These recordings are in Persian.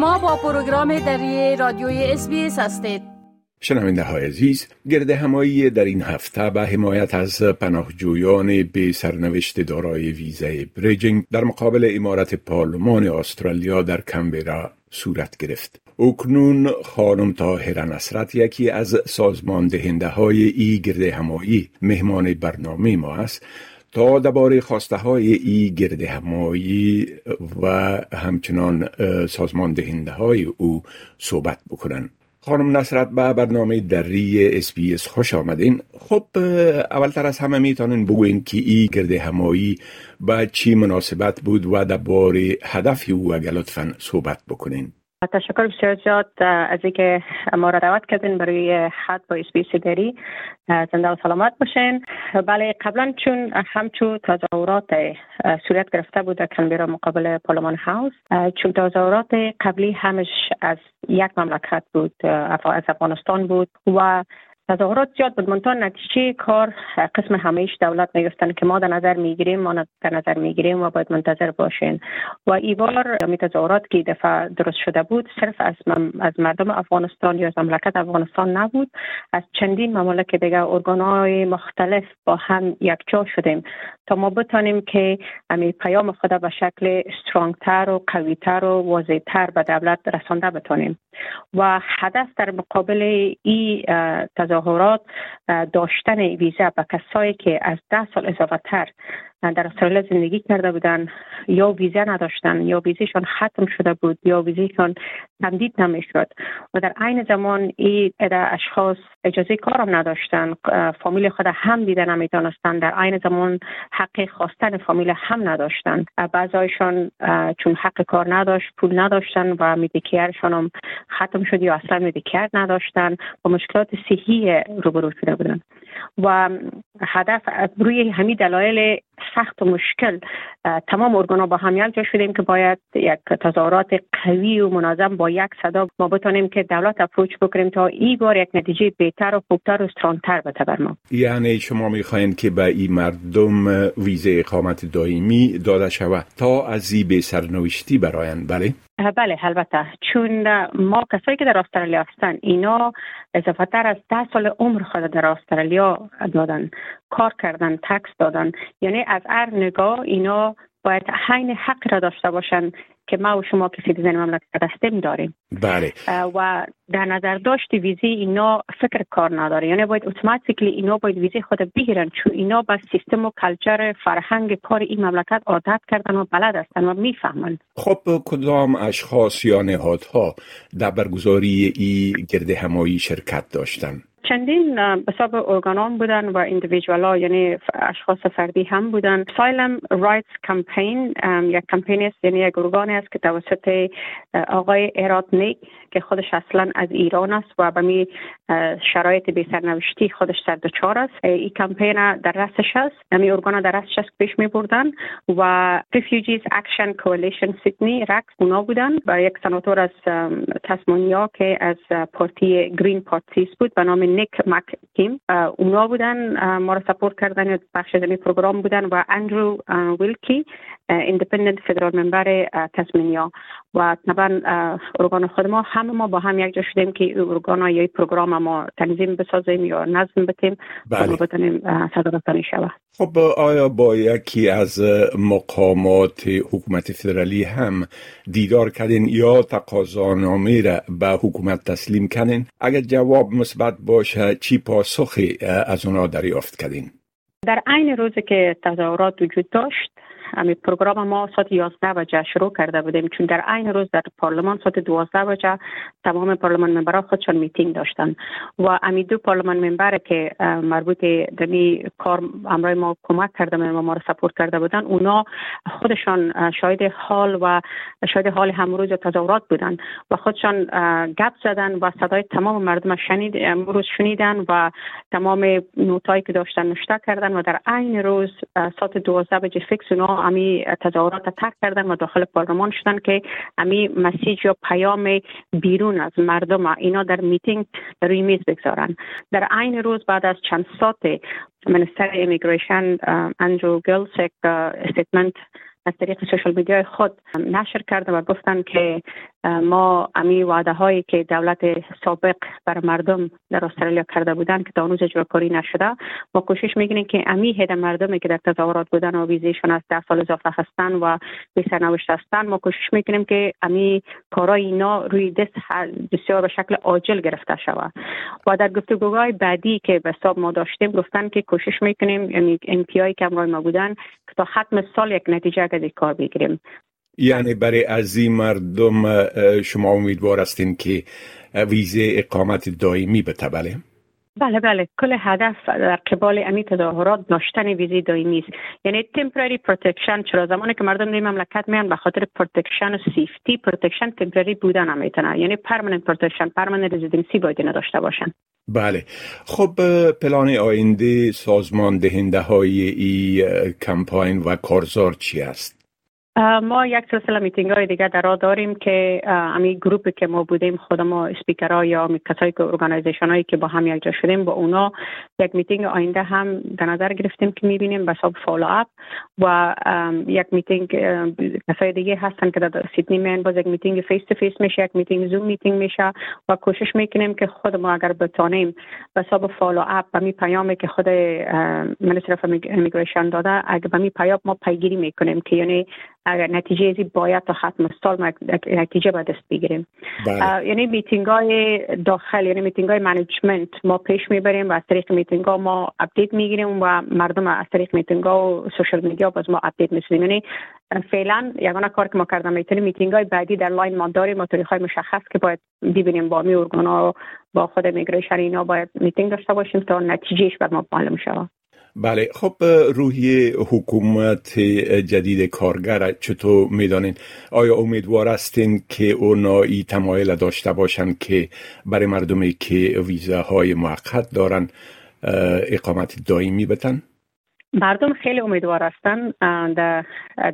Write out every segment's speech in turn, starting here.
شما با پروگرام دری رادیوی SBS هستید شنونده های عزیز گرد همایی در این هفته به حمایت از پناهجویان به سرنوشت دارای ویزه bridging در مقابل عمارت پارلمان استرالیا در کمبرا صورت گرفت. اکنون خانم تاهر نصرت یکی از سازمان دهنده های ای گرد همایی مهمان برنامه ما است تا درباره خواسته های ای گرد همایی و همچنان سازمان دهنده های او صحبت بکنن. خانم نصرت به برنامه دری SBS خوش آمدین. خب اولتر از همه می‌تونین بگوین که ای گرد همایی با چی مناسبت بود و درباره هدف او اگر لطفا صحبت بکنین. تشکر بسیار زیاد از اینکه ما را دعوت کردین برای صحبت با SBS دری زنده و سلامت باشین. بله قبلا چون همچو تظاهرات صورت گرفته بود در کلمبرا مقابل پارلمان هاوس چون تظاهرات قبلی همش از یک مملکت بود از افغانستان بود و تظاهرات زیاد بود. منتها نتیجه کار قسم همهش دولت می‌گفتن که ما در نظر می‌گیریم ما در نظر می‌گیریم و باید منتظر باشین. و ایوار می تظاهرات که دفعه درست شده بود صرف از, از مردم افغانستان یا از مملکت افغانستان نبود. از چندین مملکت دیگه ارگانهای مختلف با هم یکجا شدیم تا ما بتانیم که امی پیام خدا به شکل سترانگتر و قویتر و واضحتر به دولت رسانده بتانیم. و هدف در مقابل این تظاهرات داشتن ویزا به کسایی که از ده سال اضافه تر در استرالیا زندگی کرده بودن یا ویزا نداشتن یا ویزیشان ختم شده بود یا ویزیشان تمدید نمی‌شد و در عین زمان این اشخاص اجازه کارم نداشتن. فامیل خود هم دیده نمی‌تونستن در عین زمان حق خواستن فامیل هم نداشتن. بعضایشان چون حق کار نداشت پول نداشتن و میدیکیرشان هم ختم شد یا اصلا میدیکیر نداشتن و مشکلات صحی روبرو شده بودن. و هدف روی همین دلایل سخت و مشکل تمام ارگانا با هم یک جا شدیم که باید یک تظاهرات قوی و منظم با یک صدا ما بتانیم که دولت اپروچ بکنیم تا ای بار یک نتیجه بهتر و خوبتر و سترانتر بده بر ما یعنی شما می‌خواین که به این مردم ویزه اقامت دائمی داده شود تا از این بی سرنوشتی براین بله؟ بله البته چون ما کسایی که در استرالیا هستن اینا اضافه تر از ده سال عمر خود در استرالیا دادن کار کردن tax دادن یعنی از هر نگاه اینا باید عین حق را داشته باشن که ما و شما که citizen مملکت هستیم داریم. بله. و در نظر داشت ویزی اینا فکر کار نداره. یعنی باید اتوماتیکلی اینا باید ویزی خود بگیرن چون اینا با سیستم و کلچر فرهنگ کار این مملکت عادت کردن و بلد هستن و می‌فهمن. خب کدام اشخاص یا نهادها در برگزاری ای گرد همایی شرکت داشتن؟ چندین حساب ارگانان بودن و ها یعنی اشخاص فردی هم بودن. سایلم رایتس کمپین یک کمپین است یعنی یک ارگانی است که توسط آقای آراد نیک که خودش اصلا از ایران است و به امی شرایط بی سرنوشتی خودش سر دچار است. این کمپین در راسش است امی ارگان در راسش است پیش می بردن و Refugee Action Coalition Sydney RACS اونا بودن و یک سناتور از تسمانیا که از party Green Parties بود به نام نیک مک کیم اونا بودن ما را support کردن بخش از پروگرام بودن و اندرو ویلکی independent federal member تسمانیا و طبعا ارگان خود ما همه ما با هم یک جا شدیم که ارگان یا پروگرام ما تنظیم بسازیم یا نظم بتیم بله. بتونیم صدر شود خب آیا با یکی از مقامات حکومت فدرالی هم دیدار کردین یا تقاضانامه را به حکومت تسلیم کردین؟ اگر جواب مثبت باشه چی پاسخی از اونا دریافت کردین؟ در عین روزی که تظاهرات وجود داشت امی پروگرام ما ساعت 11 بجه شروع کرده بودیم. چون در عین روز در پارلمان ساعت 12 بجه تمام پارلمان member ا خودشان میتینگ داشتن. و امی دو پارلمان member که مربوط دمی کار امرای ما کمک کرده و ما را support کرده بودن اونا خودشان شاهد حال و شاهد حال همروز تظاهرات بودن و خودشان گپ زدن و صدای تمام مردم شنید امروز شنیدن و تمام note ایی که داشتن نوشته کردن و در عین روز ساعت 12 بجه فکس اونا امی تظاهرات ترک کردن و داخل پارلمان شدن که امی message یا پیام بیرون از مردم اینا در میتینگ روی میز بگذارن. در عین روز بعد از چند ساعت minister immigration اندرو جایلز یک statement از طریق social media خود نشر کرده و گفتن که ما امی وعده هایی که دولت سابق بر مردم در استرالیا کرده بودن که تا هنوز اجرا کاری نشده ما کوشش می‌کنیم که امی هد مردمی که در تظاهرات بودن و ویزیشون از ده سال اضافه هستن و به سرنوشت هستن ما کوشش می‌کنیم که امی کارای اینا روی دست بسیار به شکل عاجل گرفته شود. و در گفتگوهای بعدی که به حساب ما داشتیم گفتن که کوشش می‌کنیم یعنی ام که ما بودن تا ختم سال یک نتیجه از کار بگیریم. یعنی برای از این مردم شما امیدوار هستین که ویزه اقامت دائمی به بله بله بله. کل هدف در قبال امی تظاهرات داشتن ویزی دائمی است. یعنی temporary protection چرا زمانی که مردم در مملکت میان به خاطر protection و safety protection temporary بودن نمی‌تونه یعنی permanent protection permanent residency باید نداشته باشن. بله. خب پلان آینده سازمان دهنده های ای کمپاین و کارزار چی است؟ ما یک سلسله میتینگ های دیگه در داریم که امی گروپی که ما بودیم خود ما اسپیکرها یا کسایی که organization هایی که با هم یک جا شدیم با اونا یک میتینگ آینده هم در نظر گرفتیم که می‌بینیم به حساب follow up و یک میتینگ کسای دیگه هستن که در سیدنی من باز یک meeting face to face میشه یک meeting Zoom meeting میشه و کوشش می‌کنیم که خود ما اگر بتانیم به حساب follow up و امی پیامی که خود minister immigration داده اگر به امی پیام ما پیگیری می‌کنیم که یعنی اگر نتیجه ازی باید تا ختم سال نتیجه به دست بگیریم. بله. یعنی میتینگ های داخل یعنی میتینگ های management ما پیش می‌بریم و از طریق میتینگ ها ما update می‌گیریم و مردم از طریق میتینگ ها و social media باز ما update میتیم یعنی فعلا یگانه کار که ما کردم می‌تونیم میتینگ های بعدی در line ما داریم تاریخ های مشخص که باید ببینیم با امی ارگانا با خود immigration اینا باید میتینگ داشته باشیم تا نتیجهش بر ما معلوم شود بله خب رویه حکومت جدید کارگر چطور می‌دانین آیا امیدوار هستین که اونایی تمایل داشته باشند که برای مردمی که ویزاهای موقت دارن اقامت دائمی بتن؟ مردم خیلی امیدوار هستند در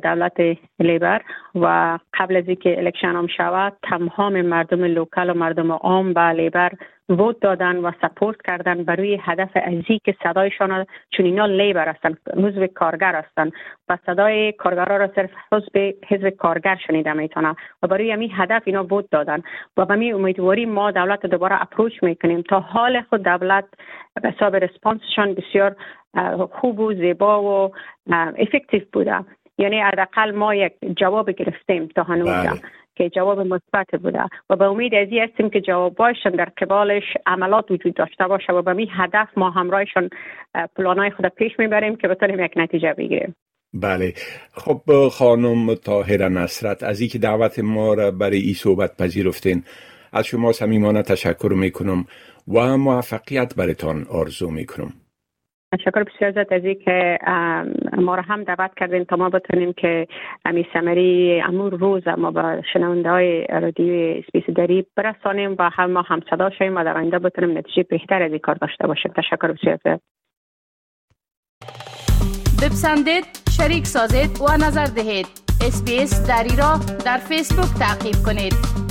دولت Labor و قبل از اینکه election هم شود تمام مردم local و مردم عام به Labor ووت دادن و سپورت کردن برای هدف ازی که صدایشان چون اینا لیبر هستن حزب کارگر هستن. و صدای کارگرها را صرف حزب حزب کارگر شنیده می‌تونه و برای همین هدف اینا ووت دادن. و به می امیدواری ما دولت دوباره اپروچ می‌کنیم تا حال خود دولت به حساب رسپانسشان بسیار خوب و زیبا و افکتیو بوده. یعنی حداقل ما یک جواب گرفتیم تا هنوز بله. که جواب مثبت بوده. و به امید از هستیم که جوابایشان در قبالش عملات وجود داشته باشه و به می هدف ما همراهشان پلانای خود پیش می‌بریم که بتونیم یک نتیجه بگیریم. بله. خب خانم طاهره نصرت از اینکه دعوت ما را برای این صحبت پذیرفتین از شما صمیمانه تشکر می‌کنم و موفقیت برتان آرزو می‌کنم. تشکر بسیار زیاد از که ما را هم دعوت کردیم تا ما بتونیم که امی سمری امور روز ما با شنونده های رادیو اسپیس دری برسانیم و هم ما هم صدا شویم و در آینده بتونیم نتیجه بهتر از این کار داشته باشیم. تشکر بسیار زیاد. شریک سازید و نظر دهید. اسپیس دری را در فیسبوک تعقیب کنید.